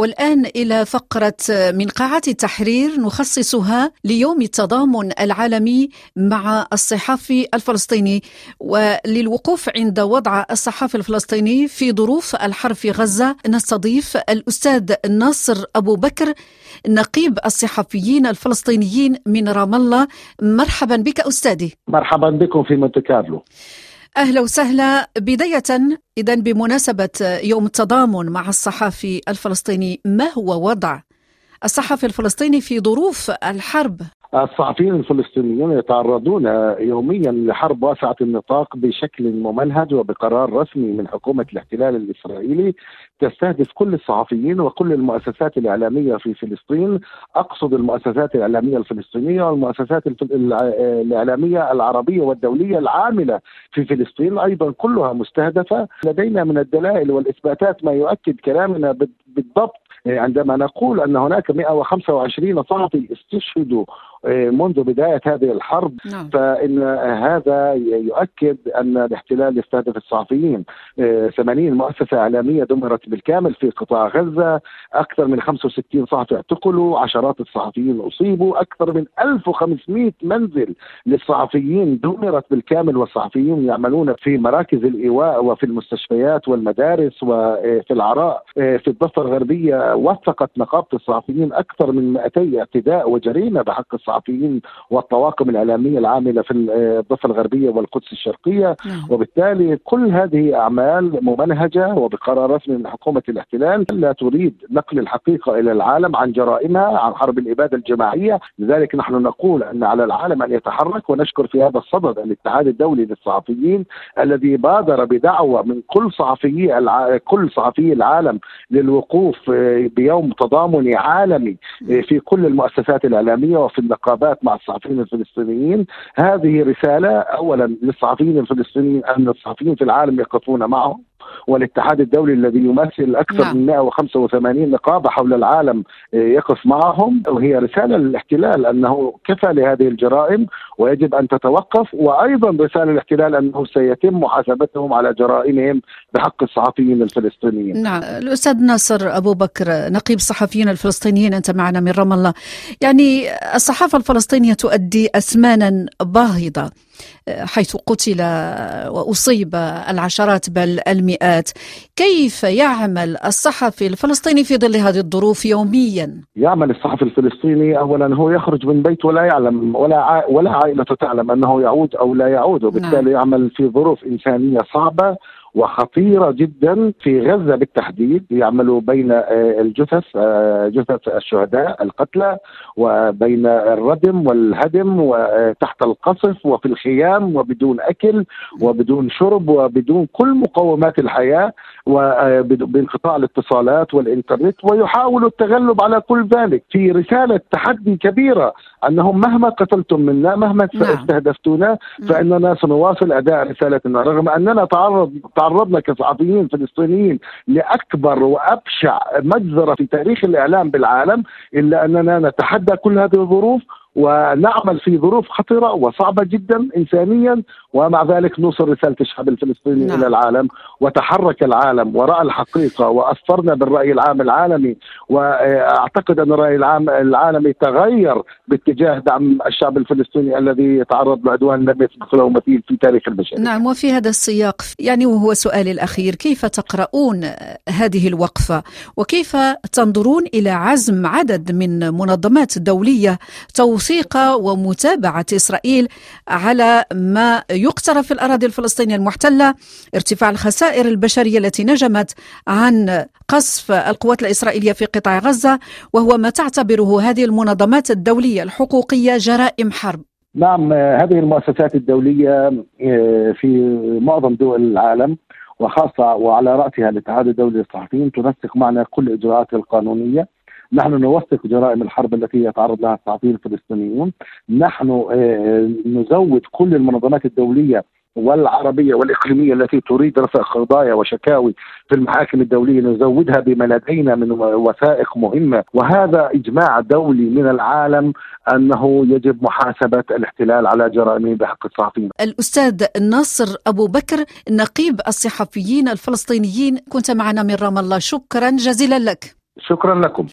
والآن إلى فقرة من قاعة التحرير نخصصها ليوم التضامن العالمي مع الصحافي الفلسطيني. وللوقوف عند وضع الصحافي الفلسطيني في ظروف الحرب في غزة نستضيف الأستاذ ناصر أبو بكر نقيب الصحفيين الفلسطينيين من رام الله. مرحبا بك أستاذي. مرحبا بكم في مونte كارلو أهلا وسهلا. بداية اذا بمناسبة يوم التضامن مع الصحافي الفلسطيني ما هو وضع الصحفي الفلسطيني في ظروف الحرب؟ الصحفيين الفلسطينيون يتعرضون يوميا لحرب واسعة النطاق بشكل ممنهج وبقرار رسمي من حكومة الاحتلال الإسرائيلي تستهدف كل الصحفيين وكل المؤسسات الإعلامية في فلسطين، أقصد المؤسسات الإعلامية الفلسطينية والمؤسسات الإعلامية العربية والدولية العاملة في فلسطين. أيضا كلها مستهدفة، لدينا من الدلائل والإثباتات ما يؤكد كلامنا بالضبط. عندما نقول أن هناك 125 صحفي استشهدوا منذ بداية هذه الحرب نعم. فإن هذا يؤكد أن الاحتلال يستهدف الصحفيين. 80 مؤسسة إعلامية دمرت بالكامل في قطاع غزة. أكثر من 65 صحفي اعتقلوا. عشرات الصحفيين أصيبوا. أكثر من 1500 منزل للصحفيين دمرت بالكامل والصحفيين يعملون في مراكز الإيواء وفي المستشفيات والمدارس وفي العراء. في الضفة الغربية وثقت نقابة الصحفيين أكثر من 200 اعتداء وجريمة بحق الصحفيين. الصحفيين والطواقم الإعلامية العاملة في الضفة الغربية والقدس الشرقية نعم. وبالتالي كل هذه أعمال ممنهجة وبقرار رسمي من حكومة الاحتلال لا تريد نقل الحقيقة إلى العالم عن جرائمها عن حرب الإبادة الجماعية لذلك نحن نقول أن على العالم أن يتحرك ونشكر في هذا الصدد الاتحاد الدولي للصحفيين الذي بادر بدعوة من كل صحفيي الع... كل صحفيي العالم للوقوف بيوم تضامني عالمي في كل المؤسسات الإعلامية وفي النقابات مع الصحفيين الفلسطينيين. هذه رسالة أولا للصحفيين الفلسطينيين أن الصحفيين في العالم يقفون معهم. والاتحاد الدولي الذي يمثل أكثر نعم. من 185 نقابة حول العالم يقف معهم وهي رسالة للاحتلال أنه كفى لهذه الجرائم ويجب أن تتوقف وأيضا رسالة للاحتلال أنه سيتم محاسبتهم على جرائمهم بحق الصحفيين الفلسطينيين. نعم الأستاذ ناصر أبو بكر نقيب الصحفيين الفلسطينيين أنت معنا من رام الله يعني الصحافة الفلسطينية تؤدي اثمانا باهظة حيث قتل وأصيب العشرات بل المئات. كيف يعمل الصحفي الفلسطيني في ظل هذه الظروف يوميا؟ يعمل الصحفي الفلسطيني اولا هو يخرج من بيت ولا يعلم ولا ولا عائلته تعلم أنه يعود أو لا يعود. وبالتالي نعم. يعمل في ظروف إنسانية صعبة وخطيرة جدا في غزة بالتحديد. يعملوا بين الجثث جثث الشهداء القتلى وبين الردم والهدم وتحت القصف وفي الخيام وبدون أكل وبدون شرب وبدون كل مقومات الحياة وبانقطاع الاتصالات والإنترنت ويحاولوا التغلب على كل ذلك. في رسالة تحدي كبيرة أنهم مهما قتلتم منا مهما استهدفتونا فإننا سنواصل أداء رسالتنا رغم أننا تعرض تعرضنا كصحفيين فلسطينيين لأكبر وأبشع مجزرة في تاريخ الإعلام بالعالم إلا أننا نتحدى كل هذه الظروف ونعمل في ظروف خطره وصعبة جدا انسانيا ومع ذلك نوصل رسالة الشعب الفلسطيني نعم. إلى العالم وتحرك العالم ورأى الحقيقة وأثرنا بالرأي العام العالمي وأعتقد أن الرأي العام العالمي تغير باتجاه دعم الشعب الفلسطيني الذي يتعرض لعدوان لم يسبق له مثيل في تاريخ البشرية. نعم وفي هذا السياق يعني وهو سؤالي الأخير كيف تقرؤون هذه الوقفة وكيف تنظرون إلى عزم عدد من منظمات دولية توثيق ومتابعة إسرائيل على ما يقترف في الأراضي الفلسطينية المحتلة ارتفاع الخسائر البشرية التي نجمت عن قصف القوات الإسرائيلية في قطاع غزة وهو ما تعتبره هذه المنظمات الدولية الحقوقية جرائم حرب. نعم هذه المؤسسات الدولية في معظم دول العالم وخاصة وعلى رأسها الاتحاد الدولي للصحفيين تنسق معنا كل الاجراءات القانونية نحن نوثق جرائم الحرب التي يتعرض لها الصحفيين الفلسطينيون نحن نزود كل المنظمات الدولية والعربية والإقليمية التي تريد رفع قضايا وشكاوي في المحاكم الدولية نزودها بما لدينا من وثائق مهمة وهذا إجماع دولي من العالم أنه يجب محاسبة الاحتلال على جرائمه بحق الصحفيين. الأستاذ ناصر أبو بكر نقيب الصحفيين الفلسطينيين كنت معنا من رام الله شكرا جزيلا لك. شكرا لكم